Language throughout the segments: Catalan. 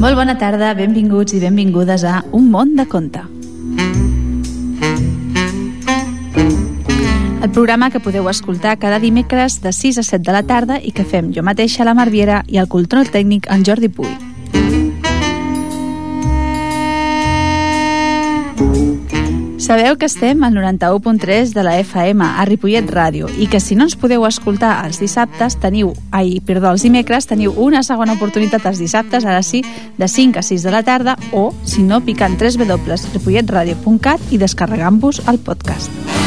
Molt bona tarda, benvinguts i benvingudes a Un món de conte. El programa que podeu escoltar cada dimecres de 6 a 7 de la tarda i que fem jo mateixa, la Marviera, i el control tècnic, en Jordi Puy. Sabeu que estem al 91.3 de la FM a Ripollet Ràdio i que si no ens podeu escoltar els dissabtes teniu, ai, perdó, els dimecres teniu una segona oportunitat els dissabtes, ara sí, de 5 a 6 de la tarda o, si no, picant www.ripolletradio.cat i descarregant-vos el podcast.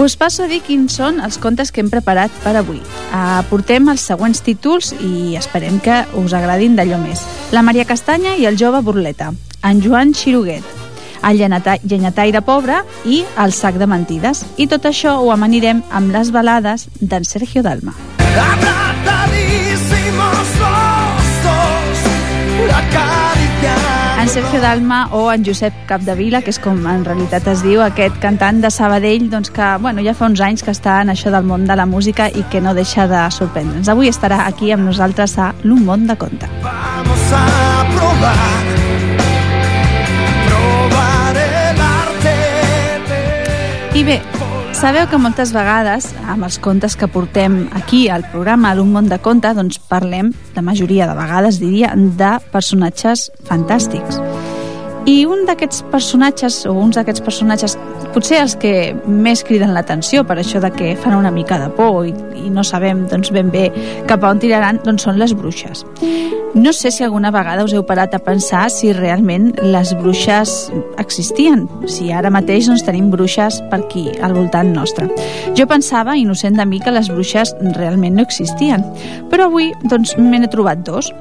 Us passo a dir quins són els contes que hem preparat per avui. Uh, portem els següents títols i esperem que us agradin d'allò més. La Maria Castanya i el jove Burleta, en Joan Xiruguet, el llenyataire pobre i el sac de mentides. I tot això ho amanirem amb les balades d'en Sergio Dalma. Apretadísimos en Sergio Dalma o en Josep Capdevila, que és com en realitat es diu, aquest cantant de Sabadell, doncs que bueno, ja fa uns anys que està en això del món de la música i que no deixa de sorprendre'ns. Avui estarà aquí amb nosaltres a l'Un món de conte. Vamos a probar I bé, Sabeu que moltes vegades, amb els contes que portem aquí al programa, a l'Un món de conte, doncs parlem, la majoria de vegades diria, de personatges fantàstics. I un d'aquests personatges, o uns d'aquests personatges, potser els que més criden l'atenció per això de que fan una mica de por i, i no sabem doncs, ben bé cap a on tiraran, doncs són les bruixes. No sé si alguna vegada us heu parat a pensar si realment les bruixes existien, si ara mateix doncs, tenim bruixes per aquí, al voltant nostre. Jo pensava, innocent de mi, que les bruixes realment no existien, però avui doncs, me n'he trobat dos.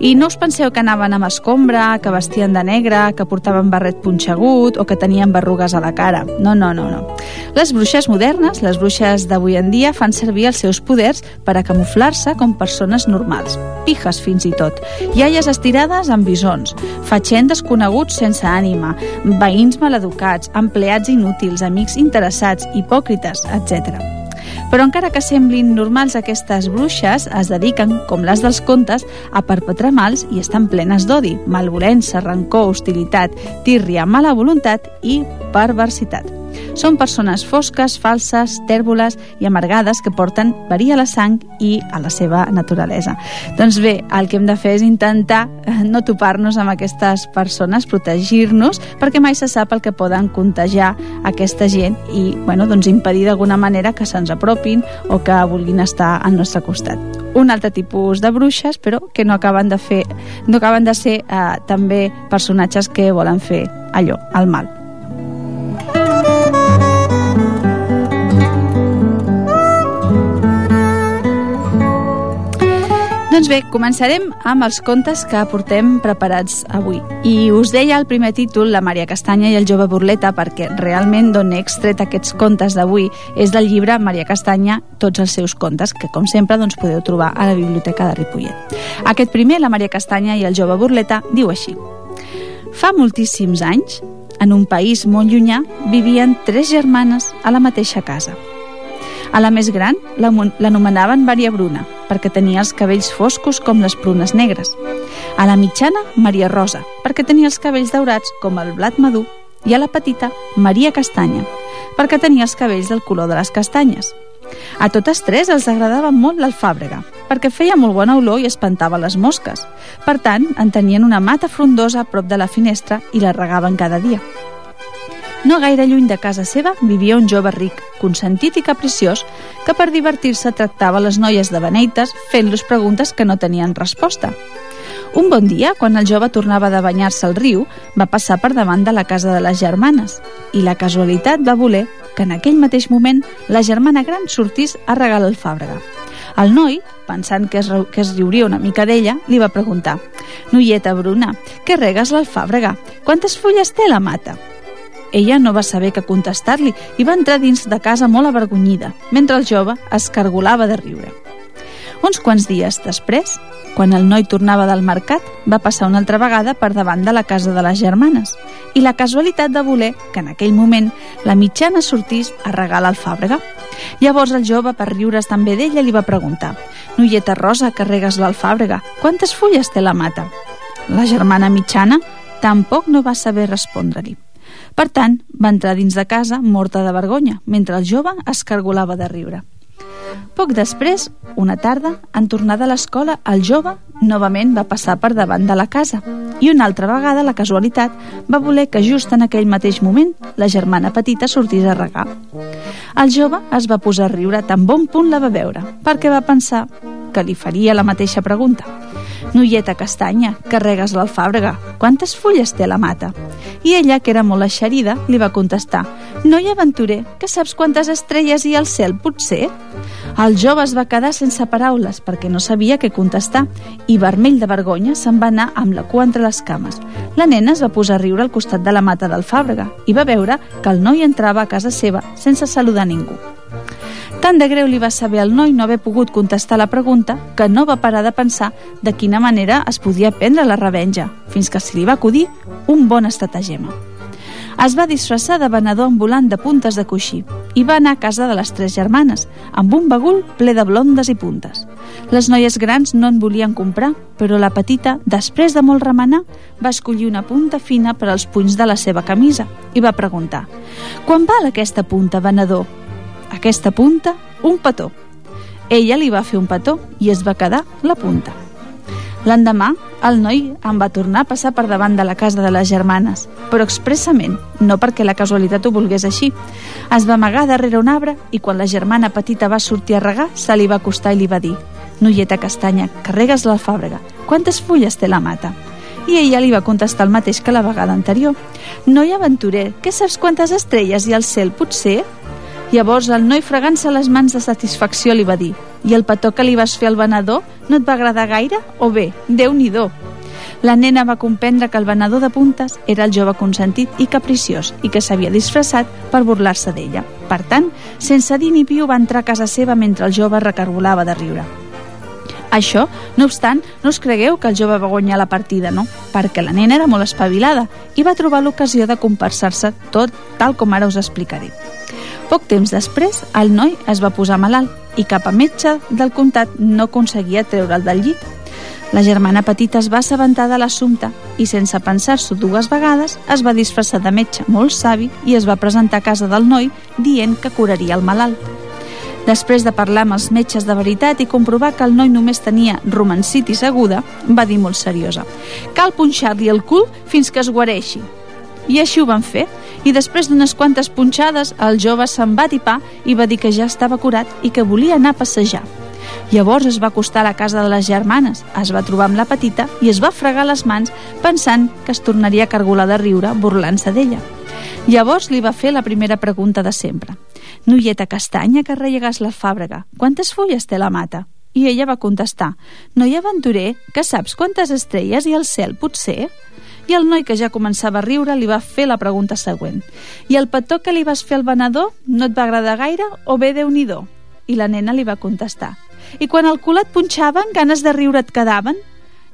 I no us penseu que anaven amb escombra, que vestien de negre, que portaven barret punxegut o que tenien berrugues a la cara. No, no, no, no. Les bruixes modernes, les bruixes d'avui en dia, fan servir els seus poders per a camuflar-se com persones normals, pijes fins i tot, iaies estirades amb bisons, fatxent desconeguts sense ànima, veïns maleducats, empleats inútils, amics interessats, hipòcrites, etc. Però encara que semblin normals aquestes bruixes, es dediquen, com les dels contes, a perpetrar mals i estan plenes d'odi, malvolença, rancor, hostilitat, tírria, mala voluntat i perversitat. Són persones fosques, falses, tèrboles i amargades que porten verí a la sang i a la seva naturalesa. Doncs bé, el que hem de fer és intentar eh, no topar-nos amb aquestes persones, protegir-nos, perquè mai se sap el que poden contagiar aquesta gent i bueno, doncs impedir d'alguna manera que se'ns apropin o que vulguin estar al nostre costat. Un altre tipus de bruixes, però que no acaben de fer, no acaben de ser eh, també personatges que volen fer allò, el mal. Bé, començarem amb els contes que portem preparats avui. I us deia el primer títol, La Maria Castanya i el jove Burleta, perquè realment d'on he extret aquests contes d'avui és del llibre Maria Castanya, tots els seus contes, que com sempre doncs, podeu trobar a la Biblioteca de Ripollet. Aquest primer, La Maria Castanya i el jove Burleta, diu així. Fa moltíssims anys, en un país molt llunyà, vivien tres germanes a la mateixa casa – a la més gran l'anomenaven Maria Bruna, perquè tenia els cabells foscos com les prunes negres. A la mitjana, Maria Rosa, perquè tenia els cabells daurats com el blat madur. I a la petita, Maria Castanya, perquè tenia els cabells del color de les castanyes. A totes tres els agradava molt l'alfàbrega, perquè feia molt bona olor i espantava les mosques. Per tant, en tenien una mata frondosa a prop de la finestra i la regaven cada dia. No gaire lluny de casa seva vivia un jove ric, consentit i capriciós, que per divertir-se tractava les noies de beneites fent-los preguntes que no tenien resposta. Un bon dia, quan el jove tornava de banyar-se al riu, va passar per davant de la casa de les germanes i la casualitat va voler que en aquell mateix moment la germana gran sortís a regalar el fàbrega. El noi, pensant que es, que es riuria una mica d'ella, li va preguntar «Noieta Bruna, què regues l'alfàbrega? Quantes fulles té la mata?» Ella no va saber què contestar-li i va entrar dins de casa molt avergonyida, mentre el jove es cargolava de riure. Uns quants dies després, quan el noi tornava del mercat, va passar una altra vegada per davant de la casa de les germanes i la casualitat de voler que en aquell moment la mitjana sortís a regar l'alfàbrega. Llavors el jove, per riure's també d'ella, li va preguntar «Noieta Rosa, que regues l'alfàbrega, quantes fulles té la mata?» La germana mitjana tampoc no va saber respondre-li. Per tant, va entrar dins de casa morta de vergonya, mentre el jove es cargolava de riure. Poc després, una tarda, en tornar de l'escola, el jove novament va passar per davant de la casa i una altra vegada la casualitat va voler que just en aquell mateix moment la germana petita sortís a regar. El jove es va posar a riure tan bon punt la va veure, perquè va pensar que li faria la mateixa pregunta. Noieta castanya, carregues l'alfàbrega, quantes fulles té la mata? I ella, que era molt eixerida, li va contestar Noi aventurer, que saps quantes estrelles hi ha al cel, potser? El jove es va quedar sense paraules perquè no sabia què contestar i, vermell de vergonya, se'n va anar amb la cua entre les cames. La nena es va posar a riure al costat de la mata del fàbrega i va veure que el noi entrava a casa seva sense saludar ningú. Tant de greu li va saber al noi no haver pogut contestar la pregunta que no va parar de pensar de quina manera es podia prendre la revenja, fins que se li va acudir un bon estratagema. Es va disfressar de venedor ambulant de puntes de coixí i va anar a casa de les tres germanes, amb un bagul ple de blondes i puntes. Les noies grans no en volien comprar, però la petita, després de molt remenar, va escollir una punta fina per als punys de la seva camisa i va preguntar «Quan val aquesta punta, venedor?» Aquesta punta un petó. Ella li va fer un petó i es va quedar la punta. L'endemà, el noi en va tornar a passar per davant de la casa de les germanes, però expressament, no perquè la casualitat ho volgués així. Es va amagar darrere un arbre i quan la germana petita va sortir a regar, se li va acostar i li va dir «Noieta castanya, carregues l'alfàbrega. Quantes fulles té la mata?» I ella li va contestar el mateix que la vegada anterior. «Noi aventurer, que saps quantes estrelles hi ha al cel, potser?» Llavors el noi fregant-se les mans de satisfacció li va dir «I el petó que li vas fer al venedor no et va agradar gaire? O bé, déu nhi La nena va comprendre que el venedor de puntes era el jove consentit i capriciós i que s'havia disfressat per burlar-se d'ella. Per tant, sense dir ni piu va entrar a casa seva mentre el jove recargolava de riure. Això, no obstant, no us cregueu que el jove va guanyar la partida, no? Perquè la nena era molt espavilada i va trobar l'ocasió de compensar-se tot tal com ara us explicaré. Poc temps després, el noi es va posar malalt i cap a metge del comtat no aconseguia treure'l del llit. La germana petita es va assabentar de l'assumpte i, sense pensar-s'ho dues vegades, es va disfressar de metge molt savi i es va presentar a casa del noi dient que curaria el malalt. Després de parlar amb els metges de veritat i comprovar que el noi només tenia romancitis aguda, va dir molt seriosa «Cal punxar-li el cul fins que es guareixi». I així ho van fer, i després d'unes quantes punxades el jove se'n va tipar i va dir que ja estava curat i que volia anar a passejar. Llavors es va acostar a la casa de les germanes, es va trobar amb la petita i es va fregar les mans pensant que es tornaria a cargolar de riure burlant-se d'ella. Llavors li va fer la primera pregunta de sempre. Noieta castanya que rellegues la fàbrega, quantes fulles té la mata? I ella va contestar, noi aventurer, que saps quantes estrelles hi ha al cel, potser? I el noi que ja començava a riure li va fer la pregunta següent. I el petó que li vas fer al venedor no et va agradar gaire o bé déu nhi I la nena li va contestar. I quan el cul et punxaven, ganes de riure et quedaven?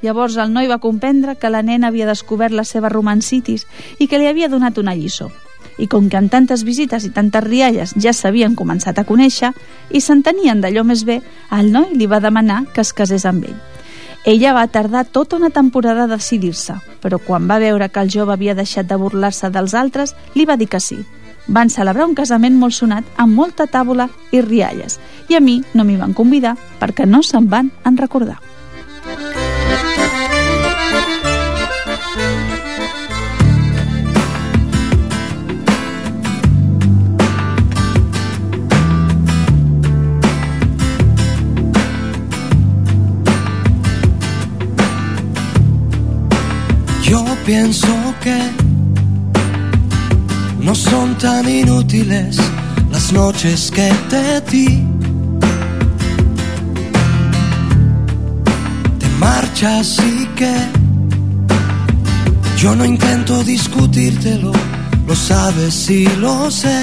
Llavors el noi va comprendre que la nena havia descobert la seva romancitis i que li havia donat una lliçó. I com que en tantes visites i tantes rialles ja s'havien començat a conèixer i s'entenien d'allò més bé, el noi li va demanar que es casés amb ell. Ella va tardar tota una temporada a decidir-se, però quan va veure que el jove havia deixat de burlar-se dels altres, li va dir que sí. Van celebrar un casament molt sonat amb molta tàbula i rialles, i a mi no m'hi van convidar perquè no se'n van en recordar. Pienso que no son tan inútiles las noches que te di. Te marchas y que yo no intento discutírtelo, lo sabes y lo sé.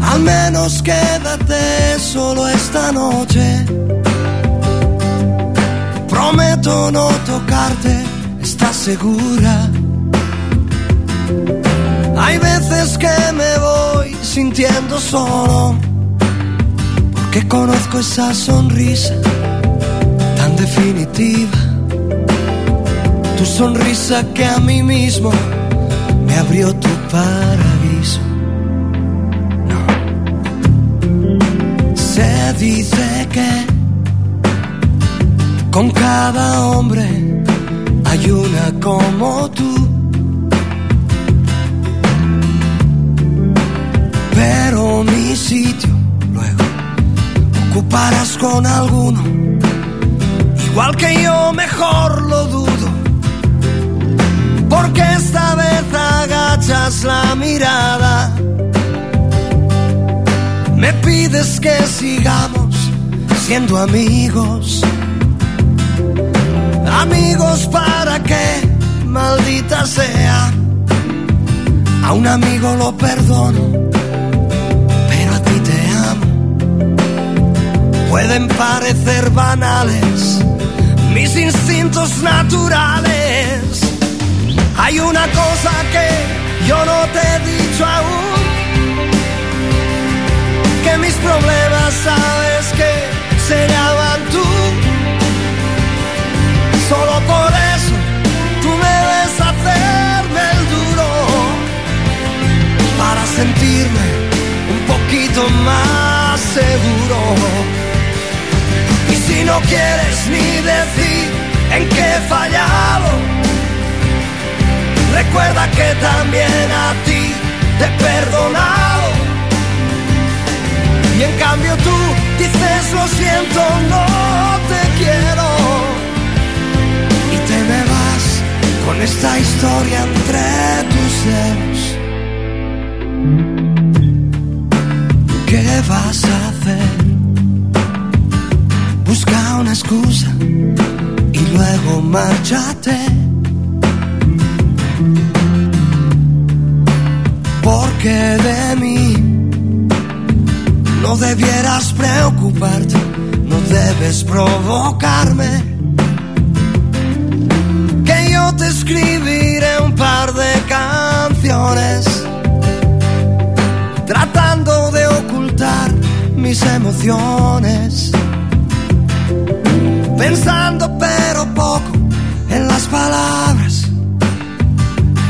Al menos quédate solo esta noche. Prometo no tocarte, ¿estás segura? Hay veces que me voy sintiendo solo, porque conozco esa sonrisa tan definitiva. Tu sonrisa que a mí mismo me abrió tu paraíso. No. Se dice que con cada hombre hay una como tú. Pero mi sitio luego ocuparás con alguno. Igual que yo mejor lo dudo. Porque esta vez agachas la mirada. Me pides que sigamos siendo amigos. Amigos para que, maldita sea, a un amigo lo perdono, pero a ti te amo. Pueden parecer banales mis instintos naturales. Hay una cosa que yo no te he dicho aún, que mis problemas sabes que se llaman tú. Solo por eso tú me ves hacerme el duro para sentirme un poquito más seguro. Y si no quieres ni decir en qué he fallado, recuerda que también a ti te he perdonado. Y en cambio tú dices lo siento, no te quiero. Esta historia entre tus dedos. ¿Qué vas a hacer? Busca una excusa y luego márchate. Porque de mí no debieras preocuparte, no debes provocarme. Escribiré un par de canciones, tratando de ocultar mis emociones. Pensando pero poco en las palabras,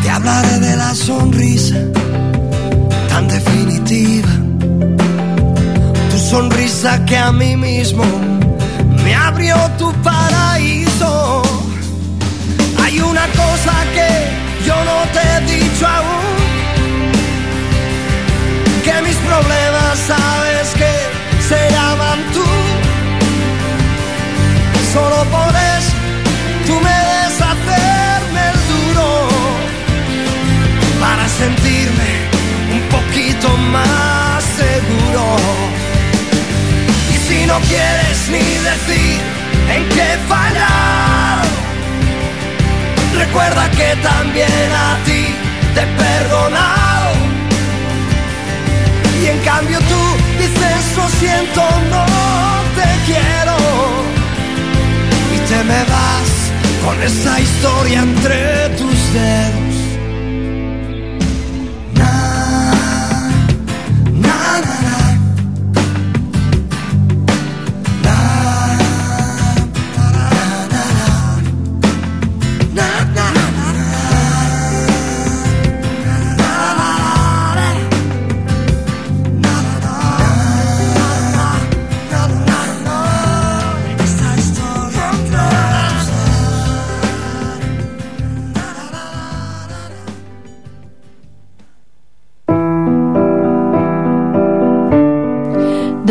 te hablaré de la sonrisa tan definitiva. Tu sonrisa que a mí mismo me abrió tu paraíso. Cosa que yo no te he dicho aún, que mis problemas sabes que se llaman tú. Solo por eso tú me ves hacerme el duro para sentirme un poquito más seguro. Y si no quieres ni decir recuerda que también a ti te he perdonado. Y en cambio tú dices lo siento, no te quiero. Y te me vas con esa historia entre tus dedos.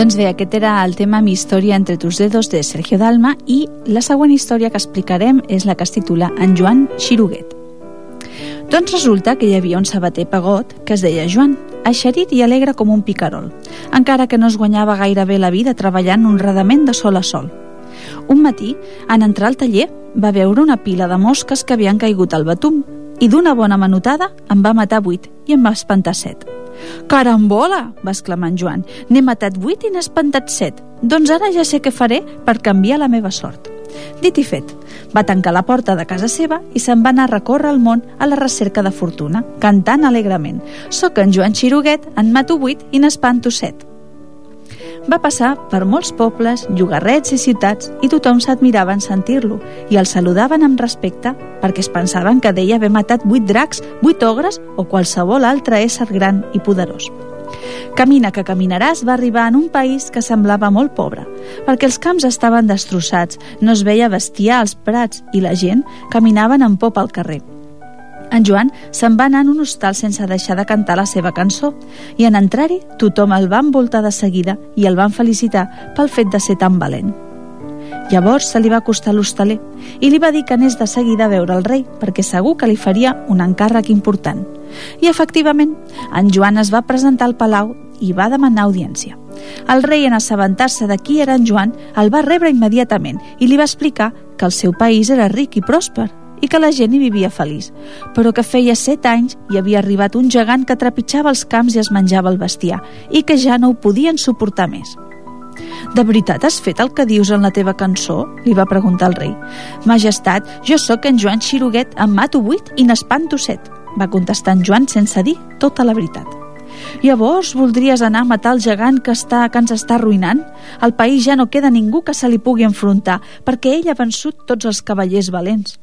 Doncs bé, aquest era el tema Mi història entre tus dedos de Sergio Dalma i la següent història que explicarem és la que es titula En Joan Xiruguet. Doncs resulta que hi havia un sabater pagot que es deia Joan, eixerit i alegre com un picarol, encara que no es guanyava gaire bé la vida treballant honradament de sol a sol. Un matí, en entrar al taller, va veure una pila de mosques que havien caigut al batum i d'una bona manotada en va matar vuit i en va espantar set. Carambola! va exclamar en Joan. N'he matat vuit i n'he espantat set. Doncs ara ja sé què faré per canviar la meva sort. Dit i fet, va tancar la porta de casa seva i se'n va anar a recórrer el món a la recerca de fortuna, cantant alegrement. Soc en Joan Xiruguet, en mato vuit i n'espanto set. Va passar per molts pobles, llogarrets i ciutats i tothom s'admirava en sentir-lo i el saludaven amb respecte perquè es pensaven que deia haver matat vuit dracs, vuit ogres o qualsevol altre ésser gran i poderós. Camina que caminaràs va arribar en un país que semblava molt pobre, perquè els camps estaven destrossats, no es veia bestiar als prats i la gent caminaven en por pel carrer. En Joan se'n va anar en un hostal sense deixar de cantar la seva cançó i en entrar-hi tothom el va envoltar de seguida i el van felicitar pel fet de ser tan valent. Llavors se li va acostar l'hostaler i li va dir que anés de seguida a veure el rei perquè segur que li faria un encàrrec important. I efectivament, en Joan es va presentar al palau i va demanar audiència. El rei, en assabentar-se de qui era en Joan, el va rebre immediatament i li va explicar que el seu país era ric i pròsper i que la gent hi vivia feliç, però que feia set anys hi havia arribat un gegant que trepitjava els camps i es menjava el bestiar i que ja no ho podien suportar més. De veritat has fet el que dius en la teva cançó? li va preguntar el rei. Majestat, jo sóc en Joan Xiruguet, em mato vuit i n'espanto set, va contestar en Joan sense dir tota la veritat. Llavors voldries anar a matar el gegant que, està, que ens està arruïnant? Al país ja no queda ningú que se li pugui enfrontar, perquè ell ha vençut tots els cavallers valents.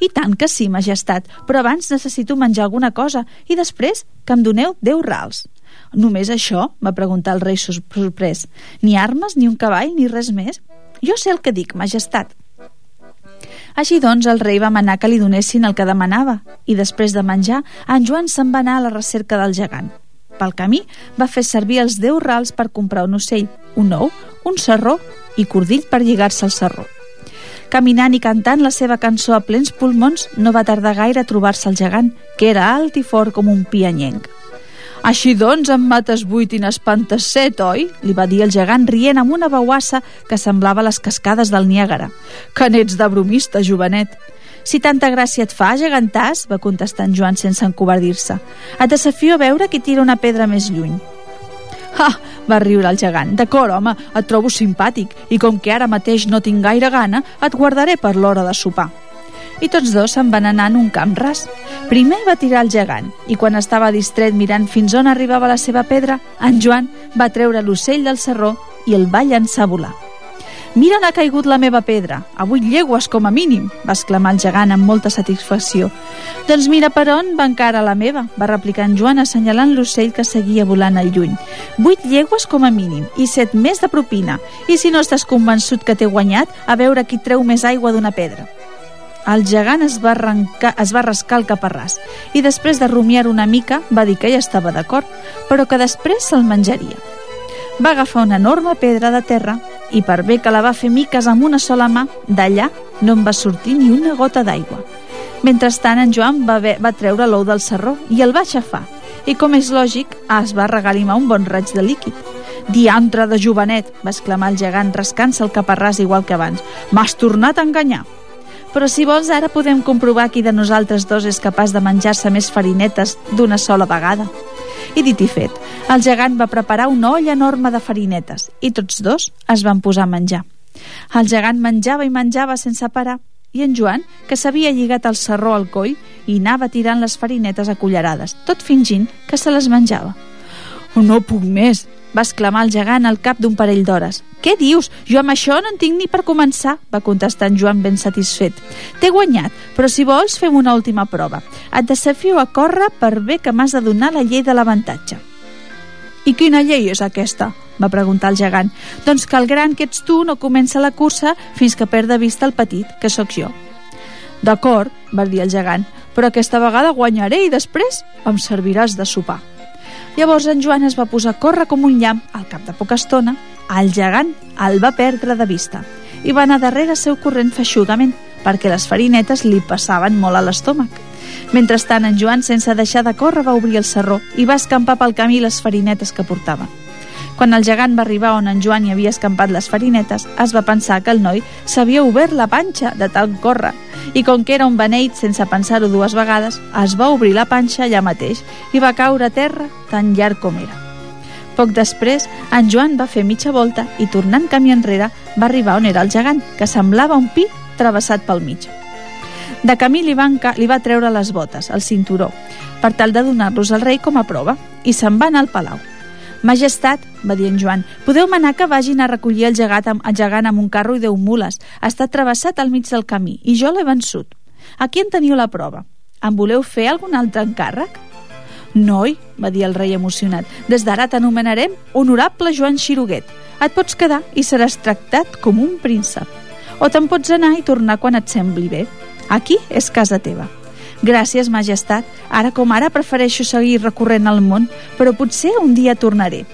I tant que sí, majestat, però abans necessito menjar alguna cosa i després que em doneu deu rals. Només això? va preguntar el rei sorprès. Ni armes, ni un cavall, ni res més? Jo sé el que dic, majestat. Així doncs, el rei va manar que li donessin el que demanava i després de menjar, en Joan se'n va anar a la recerca del gegant. Pel camí va fer servir els deu rals per comprar un ocell, un ou, un serró i cordill per lligar-se al serró. Caminant i cantant la seva cançó a plens pulmons, no va tardar gaire a trobar-se el gegant, que era alt i fort com un pianyenc. Així doncs em mates vuit i n'espantes set, oi? Li va dir el gegant rient amb una bauassa que semblava les cascades del Niàgara. Que n'ets de bromista, jovenet. Si tanta gràcia et fa, gegantàs, va contestar en Joan sense encobardir-se. Et desafio a veure qui tira una pedra més lluny. Ha! va riure el gegant. D'acord, home, et trobo simpàtic i com que ara mateix no tinc gaire gana, et guardaré per l'hora de sopar. I tots dos se'n van anar en un camp ras. Primer va tirar el gegant i quan estava distret mirant fins on arribava la seva pedra, en Joan va treure l'ocell del serró i el va llançar volar. Mira on ha caigut la meva pedra, a vuit llegües com a mínim, va exclamar el gegant amb molta satisfacció. Doncs mira per on va encara la meva, va replicar en Joan assenyalant l'ocell que seguia volant al lluny. Vuit llegües com a mínim i set més de propina. I si no estàs convençut que t'he guanyat, a veure qui treu més aigua d'una pedra. El gegant es va, arrencar, es va rascar el caparràs i després de rumiar una mica va dir que ja estava d'acord, però que després se'l menjaria. Va agafar una enorme pedra de terra i per bé que la va fer miques amb una sola mà, d'allà no en va sortir ni una gota d'aigua. Mentrestant, en Joan va, ve, va treure l'ou del serró i el va aixafar. I com és lògic, es va regalimar un bon raig de líquid. Diantre de jovenet, va exclamar el gegant rascant-se el caparràs igual que abans. M'has tornat a enganyar. Però si vols, ara podem comprovar qui de nosaltres dos és capaç de menjar-se més farinetes d'una sola vegada. I dit i fet, el gegant va preparar una olla enorme de farinetes i tots dos es van posar a menjar. El gegant menjava i menjava sense parar i en Joan, que s'havia lligat el serró al coll i anava tirant les farinetes a cullerades, tot fingint que se les menjava. Oh, no puc més, va exclamar el gegant al cap d'un parell d'hores. Què dius? Jo amb això no en tinc ni per començar, va contestar en Joan ben satisfet. T'he guanyat, però si vols fem una última prova. Et desafio a córrer per bé que m'has de donar la llei de l'avantatge. I quina llei és aquesta? va preguntar el gegant. Doncs que el gran que ets tu no comença la cursa fins que perd de vista el petit, que sóc jo. D'acord, va dir el gegant, però aquesta vegada guanyaré i després em serviràs de sopar. Llavors en Joan es va posar a córrer com un llamp. Al cap de poca estona, el gegant el va perdre de vista i va anar darrere seu corrent feixugament perquè les farinetes li passaven molt a l'estómac. Mentrestant, en Joan, sense deixar de córrer, va obrir el serró i va escampar pel camí les farinetes que portava. Quan el gegant va arribar on en Joan hi havia escampat les farinetes, es va pensar que el noi s'havia obert la panxa de tant córrer i com que era un beneit sense pensar-ho dues vegades, es va obrir la panxa allà mateix i va caure a terra tan llarg com era. Poc després, en Joan va fer mitja volta i, tornant camí enrere, va arribar on era el gegant, que semblava un pi travessat pel mig. De camí li, van, li va treure les botes, el cinturó, per tal de donar-los al rei com a prova, i se'n va anar al palau. Majestat, va dir en Joan, podeu manar que vagin a recollir el gegant, amb, el gegant amb un carro i deu mules. Estat travessat al mig del camí i jo l'he vençut. Aquí en teniu la prova. Em voleu fer algun altre encàrrec? Noi, va dir el rei emocionat, des d'ara t'anomenarem honorable Joan Xiruguet. Et pots quedar i seràs tractat com un príncep. O te'n pots anar i tornar quan et sembli bé. Aquí és casa teva. Gràcies, majestat. Ara com ara prefereixo seguir recorrent el món, però potser un dia tornaré.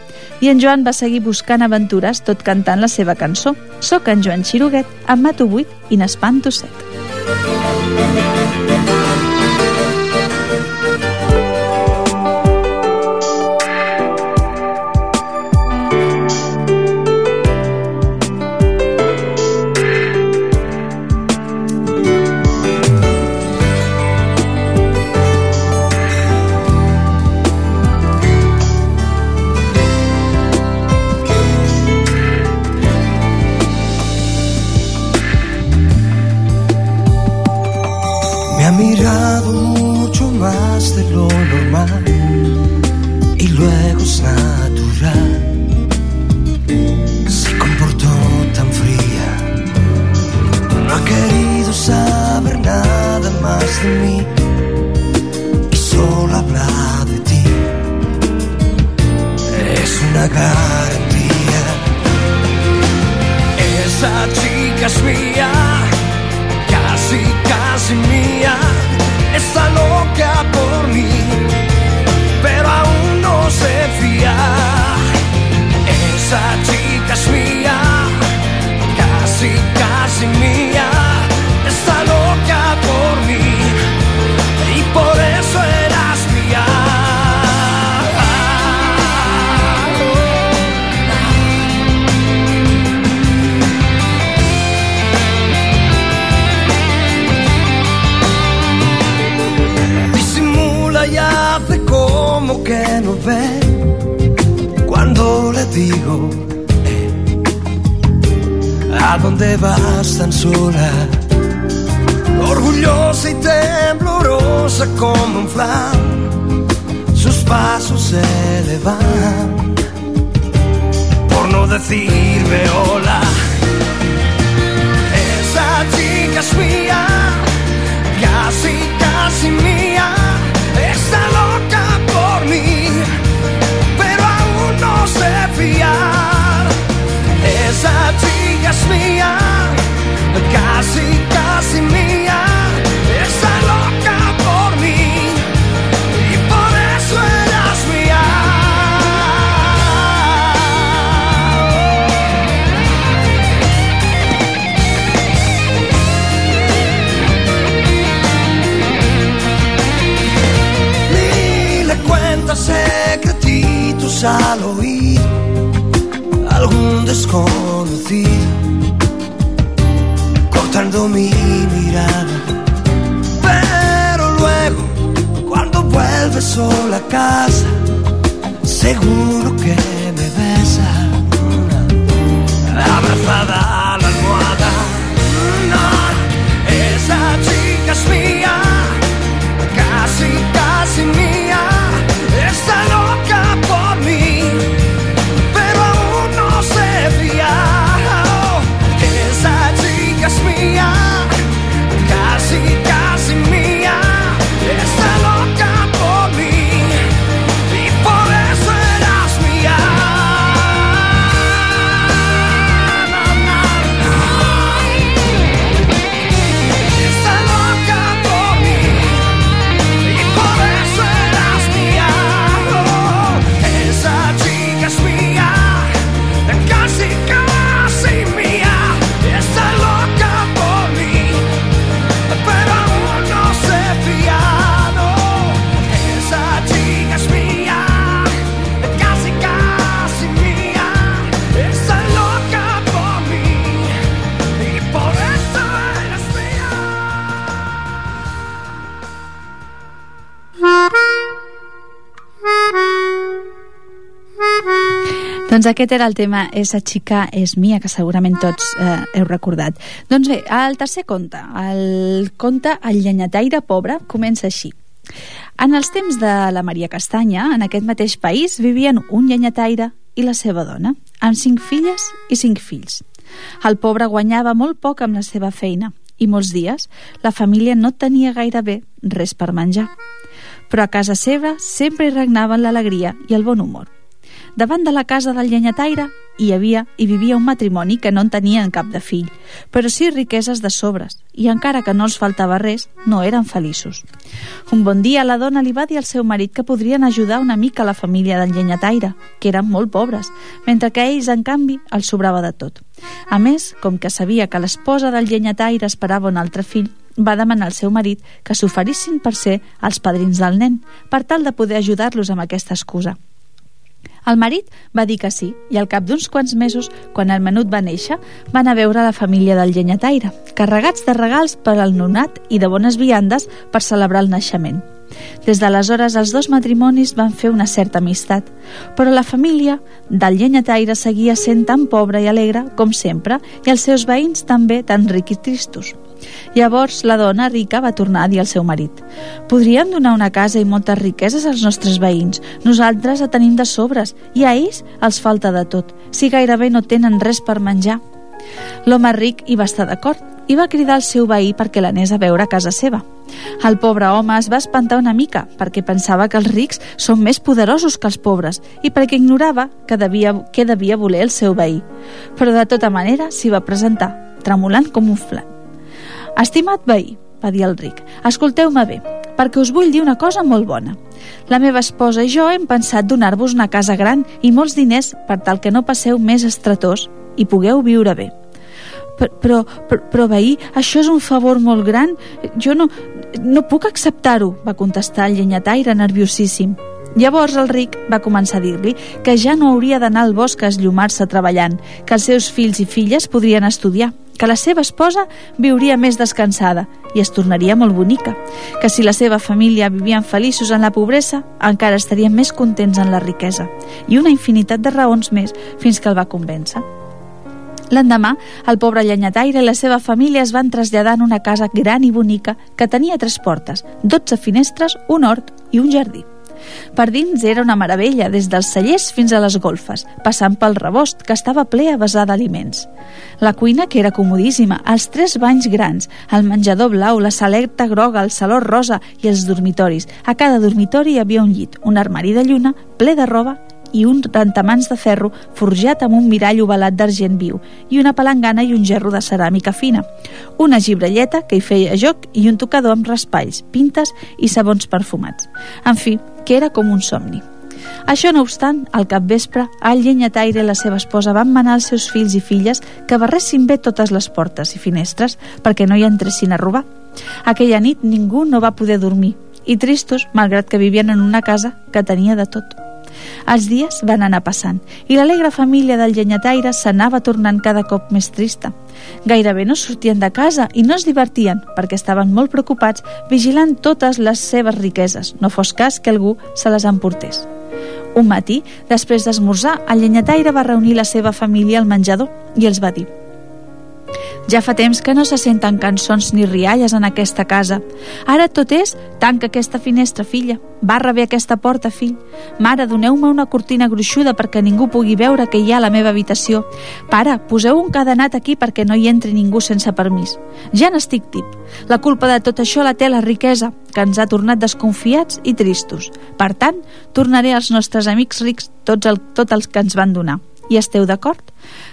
I en Joan va seguir buscant aventures tot cantant la seva cançó. Soc en Joan Xiruguet, em mato 8 i n'espanto 7. Eh, a dónde vas tan sola orgullosa y temblorosa como un flan sus pasos se le van. Por no decirme hola esa chica es mía casi, casi mía, está loca por mí, sé fiar. Esa chica es mía, casi, casi mía, está loca por mí, secretitos al oído algún desconocido cortando mi mirada. Pero luego, cuando vuelves sola a casa, seguro que me besa abrazada a la almohada. No, esa chica es mía Doncs aquest era el tema Esa xica és mia, que segurament tots eh, heu recordat. Doncs bé, el tercer conte, el conte El llenyataire pobre, comença així. En els temps de la Maria Castanya, en aquest mateix país, vivien un llenyataire i la seva dona, amb cinc filles i cinc fills. El pobre guanyava molt poc amb la seva feina i molts dies la família no tenia gairebé res per menjar. Però a casa seva sempre hi regnaven l'alegria i el bon humor. Davant de la casa del llenyataire hi havia i vivia un matrimoni que no en tenien cap de fill, però sí riqueses de sobres, i encara que no els faltava res, no eren feliços. Un bon dia la dona li va dir al seu marit que podrien ajudar una mica la família del llenyataire, que eren molt pobres, mentre que ells, en canvi, els sobrava de tot. A més, com que sabia que l'esposa del llenyataire esperava un altre fill, va demanar al seu marit que s'oferissin per ser els padrins del nen, per tal de poder ajudar-los amb aquesta excusa. El marit va dir que sí, i al cap d'uns quants mesos, quan el menut va néixer, van a veure la família del llenyataire, carregats de regals per al nonat i de bones viandes per celebrar el naixement. Des d'aleshores, els dos matrimonis van fer una certa amistat, però la família del llenyataire seguia sent tan pobra i alegre com sempre i els seus veïns també tan rics i tristos. Llavors la dona rica va tornar a dir al seu marit «Podríem donar una casa i moltes riqueses als nostres veïns. Nosaltres la tenim de sobres i a ells els falta de tot, si gairebé no tenen res per menjar». L'home ric hi va estar d'acord i va cridar al seu veí perquè l'anés a veure a casa seva. El pobre home es va espantar una mica perquè pensava que els rics són més poderosos que els pobres i perquè ignorava que devia, què devia voler el seu veí. Però de tota manera s'hi va presentar, tremolant com un flan. Estimat veí, va dir el ric, escolteu-me bé, perquè us vull dir una cosa molt bona. La meva esposa i jo hem pensat donar-vos una casa gran i molts diners per tal que no passeu més estretors i pugueu viure bé. Però, però, però, però veí, això és un favor molt gran. Jo no, no puc acceptar-ho, va contestar el llenyataire nerviosíssim. Llavors el ric va començar a dir-li que ja no hauria d'anar al bosc a esllumar-se treballant, que els seus fills i filles podrien estudiar, que la seva esposa viuria més descansada i es tornaria molt bonica, que si la seva família vivien feliços en la pobresa, encara estarien més contents en la riquesa, i una infinitat de raons més fins que el va convèncer. L'endemà, el pobre llenyataire i la seva família es van traslladar en una casa gran i bonica que tenia tres portes, 12 finestres, un hort i un jardí. Per dins era una meravella, des dels cellers fins a les golfes, passant pel rebost, que estava ple a vessar d'aliments. La cuina, que era comodíssima, els tres banys grans, el menjador blau, la saleta groga, el saló rosa i els dormitoris. A cada dormitori hi havia un llit, un armari de lluna, ple de roba i un rentamans de ferro forjat amb un mirall ovalat d'argent viu i una palangana i un gerro de ceràmica fina, una gibrelleta que hi feia joc i un tocador amb raspalls, pintes i sabons perfumats. En fi, que era com un somni. Això no obstant, al capvespre, el llenyataire i la seva esposa van manar als seus fills i filles que barressin bé totes les portes i finestres perquè no hi entressin a robar. Aquella nit ningú no va poder dormir i tristos, malgrat que vivien en una casa que tenia de tot. Els dies van anar passant i l'alegre família del llenyataire s'anava tornant cada cop més trista. Gairebé no sortien de casa i no es divertien perquè estaven molt preocupats vigilant totes les seves riqueses, no fos cas que algú se les emportés. Un matí, després d'esmorzar, el llenyataire va reunir la seva família al menjador i els va dir ja fa temps que no se senten cançons ni rialles en aquesta casa. Ara tot és, tanca aquesta finestra, filla. Barra bé aquesta porta, fill. Mare, doneu-me una cortina gruixuda perquè ningú pugui veure que hi ha a la meva habitació. Pare, poseu un cadenat aquí perquè no hi entri ningú sense permís. Ja n'estic tip. La culpa de tot això la té la riquesa, que ens ha tornat desconfiats i tristos. Per tant, tornaré als nostres amics rics tots el, tot els que ens van donar. I esteu d'acord?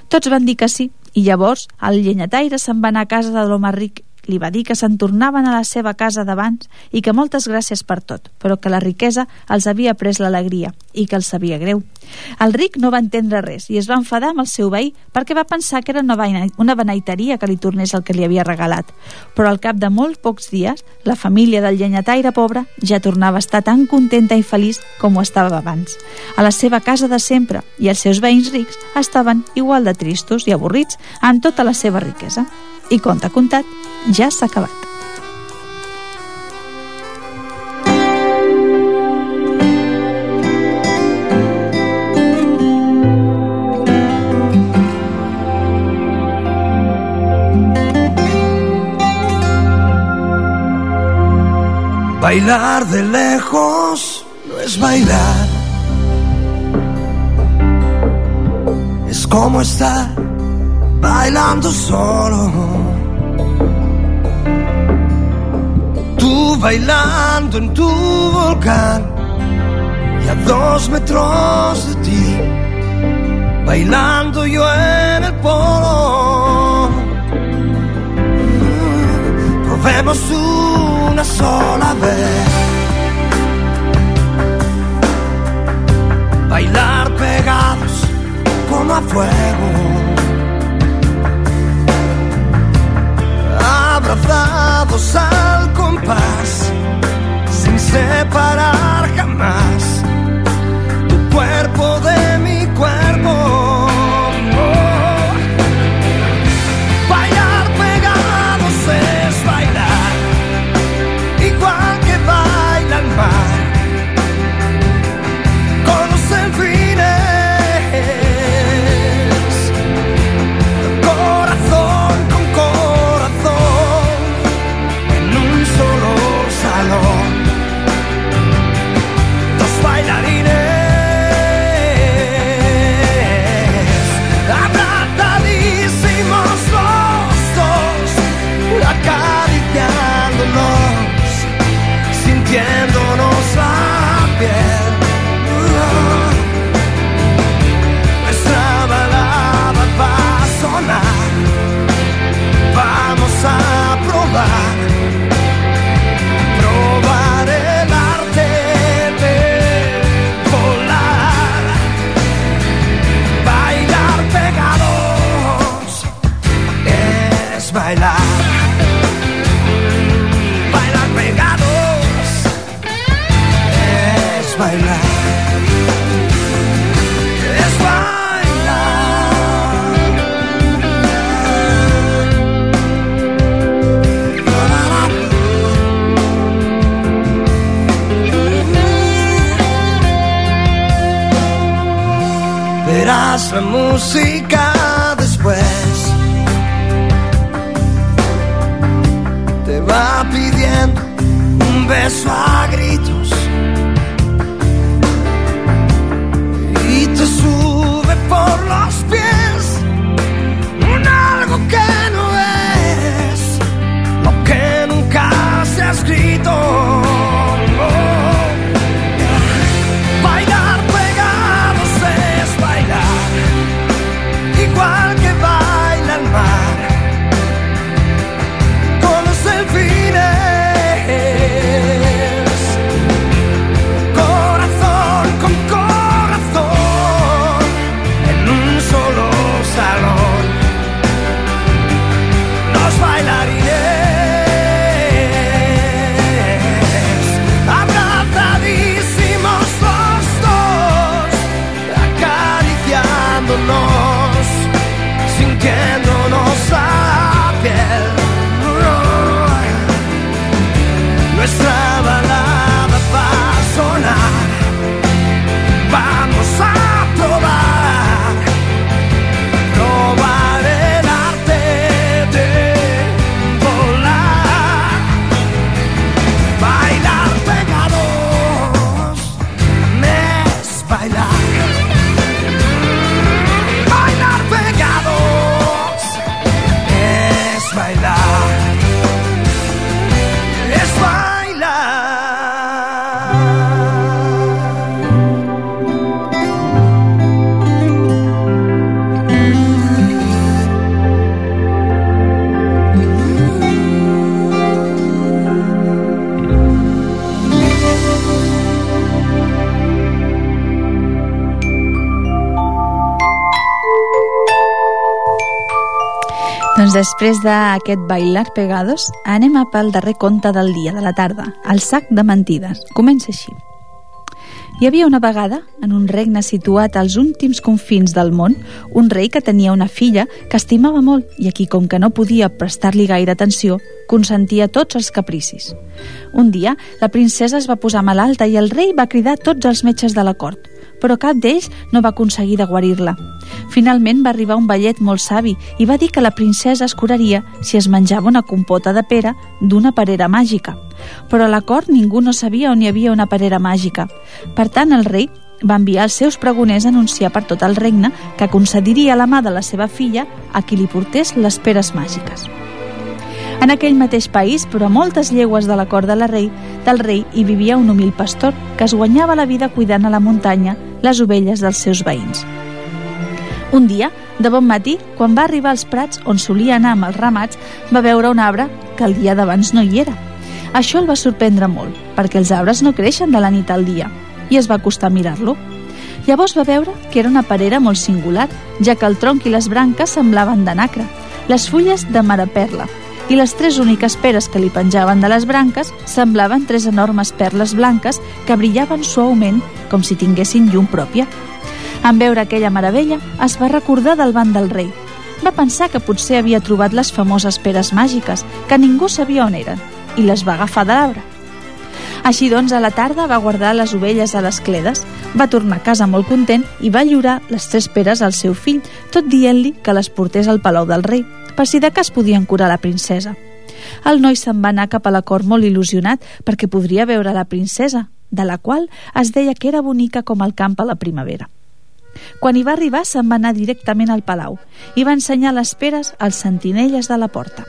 Tots van dir que sí, i llavors el llenyataire se'n va anar a casa de l'home ric li va dir que se'n tornaven a la seva casa d'abans i que moltes gràcies per tot, però que la riquesa els havia pres l'alegria i que els sabia greu. El ric no va entendre res i es va enfadar amb el seu veí perquè va pensar que era una, una beneiteria que li tornés el que li havia regalat. Però al cap de molt pocs dies, la família del llenyataire pobre ja tornava a estar tan contenta i feliç com ho estava abans. A la seva casa de sempre i els seus veïns rics estaven igual de tristos i avorrits amb tota la seva riquesa. i conte contat ja s'ha acabat. Bailar de lejos no es bailar. Es como estar bailando solo. Tú bailando en tu volcán y a dos metros de ti, bailando yo en el polo. Probemos una sola vez. Bailar pegados como a fuego. Abrazados al compás, sin separar jamás tu cuerpo de mi cuerpo. Després d'aquest bailar pegados, anem a pel darrer conte del dia, de la tarda, el sac de mentides. Comença així. Hi havia una vegada, en un regne situat als últims confins del món, un rei que tenia una filla que estimava molt i a qui, com que no podia prestar-li gaire atenció, consentia tots els capricis. Un dia, la princesa es va posar malalta i el rei va cridar tots els metges de la cort. Però cap d'ells no va aconseguir de guarir-la. Finalment va arribar un vellet molt savi i va dir que la princesa es curaria si es menjava una compota de pera d'una perera màgica. Però a la cort ningú no sabia on hi havia una perera màgica. Per tant, el rei va enviar els seus pregoners a anunciar per tot el regne que concediria la mà de la seva filla a qui li portés les peres màgiques. En aquell mateix país, però a moltes llegües de la cort de la rei, del rei hi vivia un humil pastor que es guanyava la vida cuidant a la muntanya les ovelles dels seus veïns. Un dia, de bon matí, quan va arribar als prats on solia anar amb els ramats, va veure un arbre que el dia d'abans no hi era. Això el va sorprendre molt, perquè els arbres no creixen de la nit al dia, i es va costar mirar-lo. Llavors va veure que era una perera molt singular, ja que el tronc i les branques semblaven de nacre, les fulles de maraperla, i les tres úniques peres que li penjaven de les branques semblaven tres enormes perles blanques que brillaven suaument com si tinguessin llum pròpia. En veure aquella meravella, es va recordar del banc del rei. Va pensar que potser havia trobat les famoses peres màgiques, que ningú sabia on eren, i les va agafar de l'arbre. Així doncs, a la tarda va guardar les ovelles a les cledes, va tornar a casa molt content i va lliurar les tres peres al seu fill, tot dient-li que les portés al palau del rei, per si de cas podien curar la princesa. El noi se'n va anar cap a la cort molt il·lusionat perquè podria veure la princesa, de la qual es deia que era bonica com el camp a la primavera. Quan hi va arribar se'n va anar directament al palau i va ensenyar les peres als sentinelles de la porta.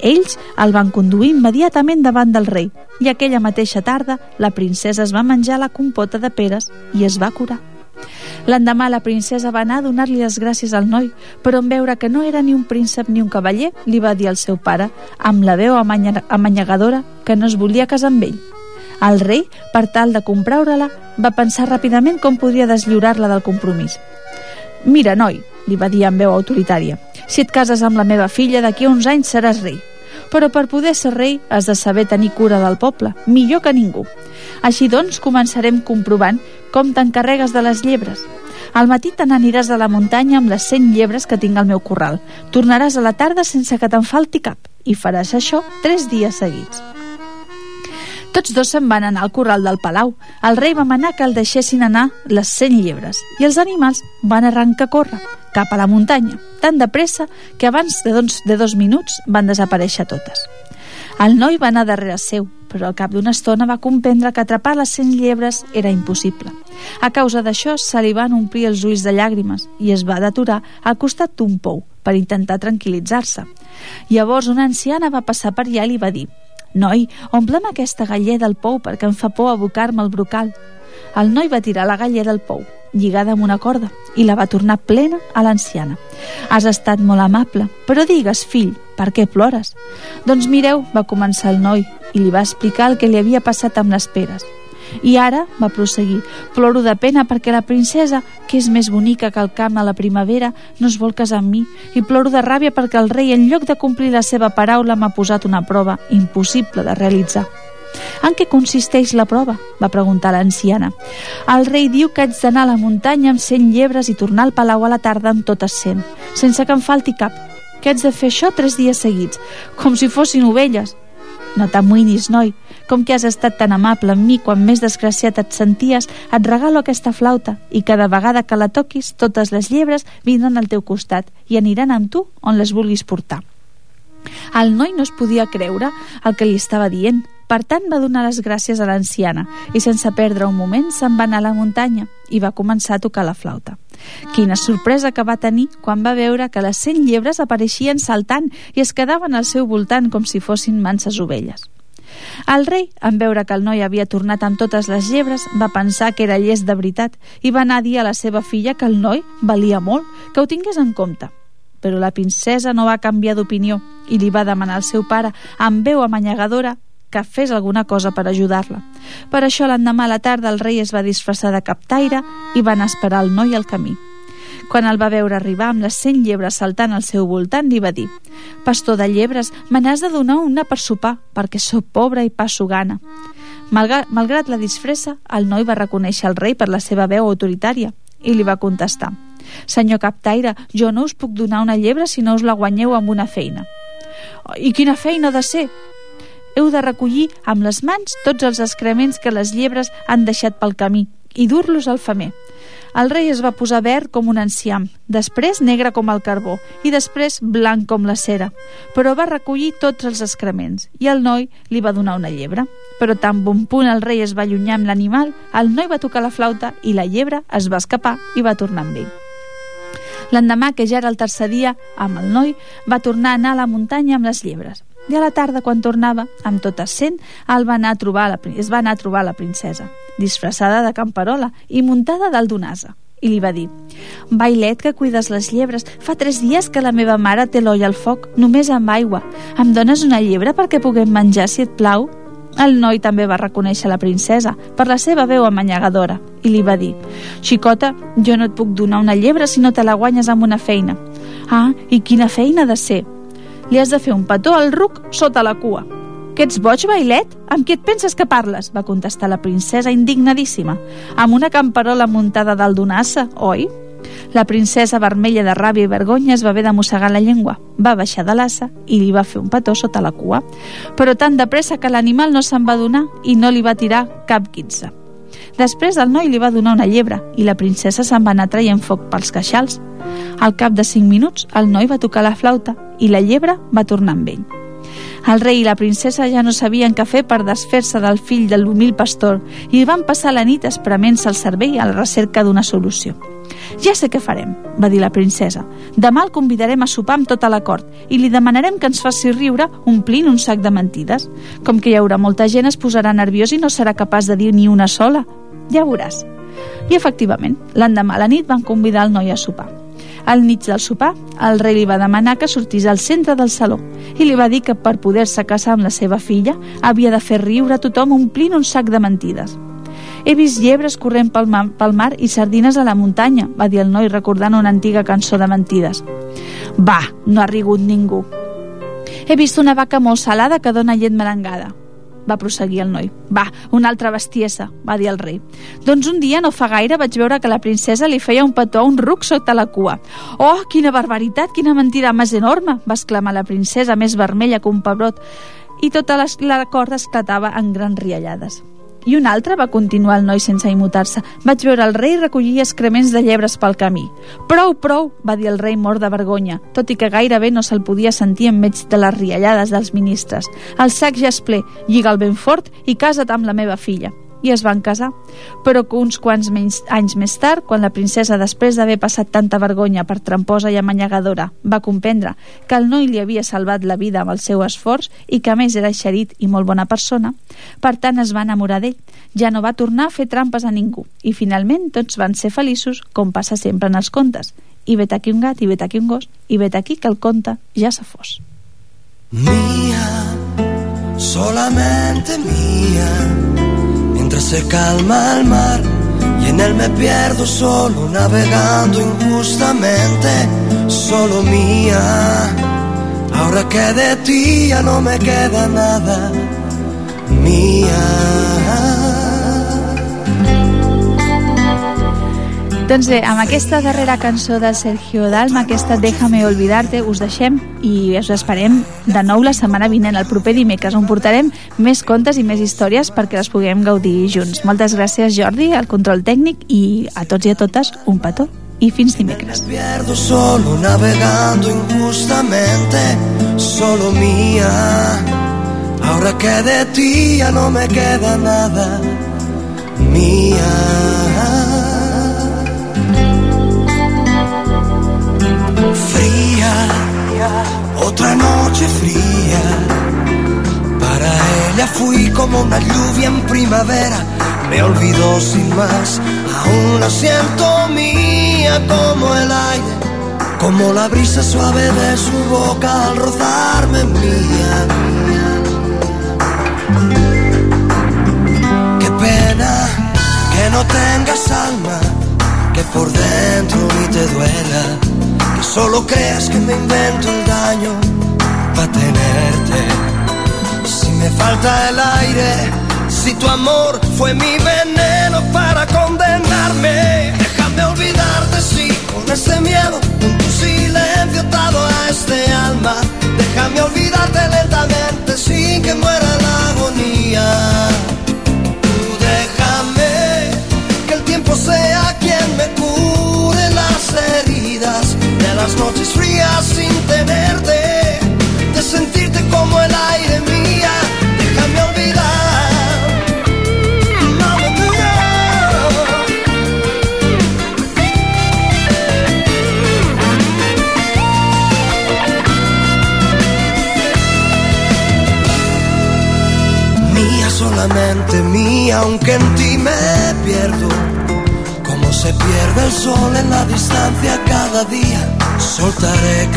Ells el van conduir immediatament davant del rei i aquella mateixa tarda la princesa es va menjar la compota de peres i es va curar. L'endemà la princesa va anar a donar-li les gràcies al noi, però en veure que no era ni un príncep ni un cavaller, li va dir al seu pare, amb la veu amanyegadora, que no es volia casar amb ell. El rei, per tal de comprar-la, va pensar ràpidament com podria deslliurar-la del compromís. Mira, noi, li va dir amb veu autoritària, si et cases amb la meva filla, d'aquí a uns anys seràs rei. Però per poder ser rei has de saber tenir cura del poble, millor que ningú. Així doncs, començarem comprovant com t'encarregues de les llebres. Al matí te n'aniràs a la muntanya amb les 100 llebres que tinc al meu corral. Tornaràs a la tarda sense que te'n falti cap i faràs això tres dies seguits. Tots dos se'n van anar al corral del palau. El rei va manar que el deixessin anar les 100 llebres i els animals van arrencar a córrer cap a la muntanya, tan de pressa que abans de dos, de dos minuts van desaparèixer totes. El noi va anar darrere seu, però al cap d'una estona va comprendre que atrapar les cent llebres era impossible. A causa d'això, se li van omplir els ulls de llàgrimes i es va deturar al costat d'un pou per intentar tranquil·litzar-se. Llavors una anciana va passar per allà i li va dir «Noi, omplem aquesta galler del pou perquè em fa por abocar-me al brocal». El noi va tirar la galler del pou, lligada amb una corda, i la va tornar plena a l'anciana. Has estat molt amable, però digues, fill, per què plores? Doncs mireu, va començar el noi i li va explicar el que li havia passat amb les peres. I ara, va proseguir, ploro de pena perquè la princesa, que és més bonica que el camp a la primavera, no es vol casar amb mi, i ploro de ràbia perquè el rei, en lloc de complir la seva paraula, m'ha posat una prova impossible de realitzar. En què consisteix la prova? va preguntar l'anciana. El rei diu que haig d'anar a la muntanya amb cent llebres i tornar al palau a la tarda amb totes cent, sense que em falti cap que haig de fer això tres dies seguits, com si fossin ovelles. No t'amoïnis, noi, com que has estat tan amable amb mi quan més desgraciat et senties, et regalo aquesta flauta i cada vegada que la toquis, totes les llebres vindran al teu costat i aniran amb tu on les vulguis portar. El noi no es podia creure el que li estava dient, per tant, va donar les gràcies a l'anciana i, sense perdre un moment, se'n va anar a la muntanya i va començar a tocar la flauta. Quina sorpresa que va tenir quan va veure que les cent llebres apareixien saltant i es quedaven al seu voltant com si fossin manses ovelles. El rei, en veure que el noi havia tornat amb totes les llebres, va pensar que era llest de veritat i va anar a dir a la seva filla que el noi valia molt, que ho tingués en compte. Però la princesa no va canviar d'opinió i li va demanar al seu pare, amb veu amanyegadora, que fes alguna cosa per ajudar-la. Per això l'endemà a la tarda el rei es va disfressar de captaire i van esperar el noi al camí. Quan el va veure arribar amb les cent llebres saltant al seu voltant, li va dir «Pastor de llebres, me n'has de donar una per sopar, perquè sóc pobre i passo gana». Malgrat, malgrat la disfressa, el noi va reconèixer el rei per la seva veu autoritària i li va contestar «Senyor captaire, jo no us puc donar una llebre si no us la guanyeu amb una feina». «I quina feina ha de ser?» Heu de recollir amb les mans tots els excrements que les llebres han deixat pel camí i dur-los al femer. El rei es va posar verd com un enciam, després negre com el carbó i després blanc com la cera, però va recollir tots els excrements i el noi li va donar una llebre. Però tan bon punt el rei es va allunyar amb l'animal, el noi va tocar la flauta i la llebre es va escapar i va tornar amb ell. L'endemà, que ja era el tercer dia, amb el noi, va tornar a anar a la muntanya amb les llebres. I a la tarda, quan tornava, amb tot assent, el va anar a trobar la, es va anar a trobar la princesa, disfressada de camperola i muntada dalt d'un asa. I li va dir, Bailet, que cuides les llebres, fa tres dies que la meva mare té l'oll al foc, només amb aigua. Em dones una llebre perquè puguem menjar, si et plau? El noi també va reconèixer la princesa per la seva veu amanyagadora i li va dir «Xicota, jo no et puc donar una llebre si no te la guanyes amb una feina». «Ah, i quina feina de ser?» Li has de fer un petó al ruc sota la cua. Que ets boig, Bailet? Amb qui et penses que parles? va contestar la princesa indignadíssima. Amb una camperola muntada dalt d'una assa, oi? La princesa, vermella de ràbia i vergonya, es va haver de mossegar la llengua. Va baixar de l'assa i li va fer un petó sota la cua. Però tan de pressa que l'animal no se'n va donar i no li va tirar cap quinze. Després el noi li va donar una llebre i la princesa se'n va anar traient foc pels queixals. Al cap de cinc minuts, el noi va tocar la flauta i la llebre va tornar amb ell. El rei i la princesa ja no sabien què fer per desfer-se del fill de l'humil pastor i van passar la nit esprement-se el cervell a la recerca d'una solució. Ja sé què farem, va dir la princesa. Demà el convidarem a sopar amb tota la cort i li demanarem que ens faci riure omplint un sac de mentides. Com que hi haurà molta gent es posarà nerviós i no serà capaç de dir ni una sola. Ja veuràs. I efectivament, l'endemà a la nit van convidar el noi a sopar. Al mig del sopar, el rei li va demanar que sortís al centre del saló i li va dir que per poder-se casar amb la seva filla havia de fer riure a tothom omplint un sac de mentides. He vist llebres corrent pel mar, pel mar i sardines a la muntanya, va dir el noi recordant una antiga cançó de mentides. Va, no ha rigut ningú. He vist una vaca molt salada que dona llet merengada va prosseguir el noi. Va, una altra bestiesa, va dir el rei. Doncs un dia, no fa gaire, vaig veure que la princesa li feia un petó a un ruc sota la cua. Oh, quina barbaritat, quina mentida més enorme, va exclamar la princesa, més vermella que un pebrot, i tota la, la corda esclatava en grans riallades. I un altre, va continuar el noi sense immutar-se. Vaig veure el rei recollir excrements de llebres pel camí. Prou, prou, va dir el rei mort de vergonya, tot i que gairebé no se'l podia sentir enmig de les riallades dels ministres. El sac ja és ple, lliga'l ben fort i casa't amb la meva filla i es van casar. Però que uns quants menys, anys més tard, quan la princesa, després d'haver passat tanta vergonya per tramposa i amanyagadora, va comprendre que el noi li havia salvat la vida amb el seu esforç i que a més era xerit i molt bona persona, per tant es va enamorar d'ell. Ja no va tornar a fer trampes a ningú i finalment tots van ser feliços com passa sempre en els contes. I vet aquí un gat, i vet aquí un gos, i vet aquí que el conte ja se fos. Mía, solamente mía se calma el mar y en él me pierdo solo navegando injustamente, solo mía. Ahora que de ti ya no me queda nada, mía. Doncs bé, amb aquesta darrera cançó de Sergio Dalma, aquesta Déjame Olvidarte, us deixem i us esperem de nou la setmana vinent, el proper dimecres, on portarem més contes i més històries perquè les puguem gaudir junts. Moltes gràcies, Jordi, al control tècnic i a tots i a totes un petó i fins dimecres. Me pierdo solo navegando injustamente, solo mía. Ahora que de ti ya no me queda nada, mía. Otra noche fría. Para ella fui como una lluvia en primavera, me olvidó sin más, aún la siento mía como el aire, como la brisa suave de su boca al rozarme mía. Qué pena que no tengas alma, que por dentro ni te duela solo creas que me invento el daño para tenerte. Si me falta el aire, si tu amor fue mi veneno para condenarme,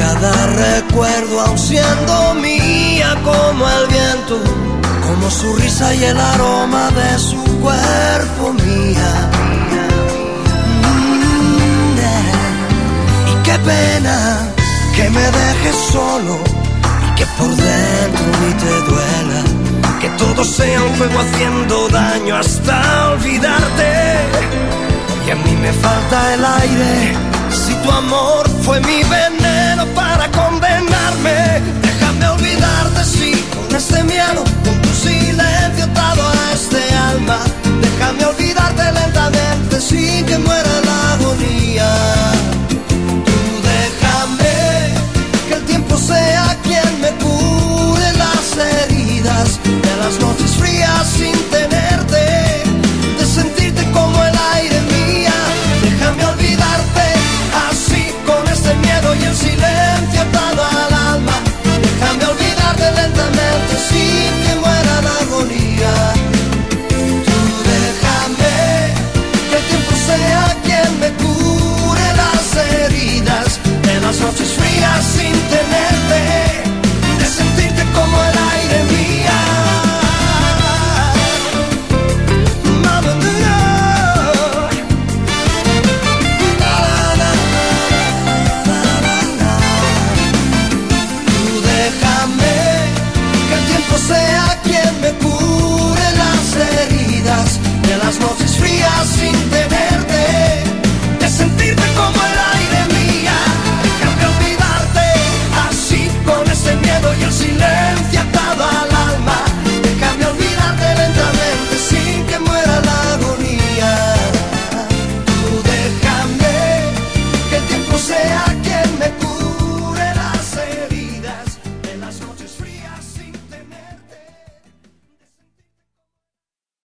cada recuerdo, aun siendo mía como el viento, como su risa y el aroma de su cuerpo mía. Y qué pena que me dejes solo y que por dentro ni te duela que todo sea un juego haciendo daño hasta olvidarte. Y a mí me falta el aire. Si tu amor fue mi veneno para condenarme, déjame olvidarte, sí, con este miedo, con tu silencio atado a este alma. Déjame olvidarte Our soft is free, I've seen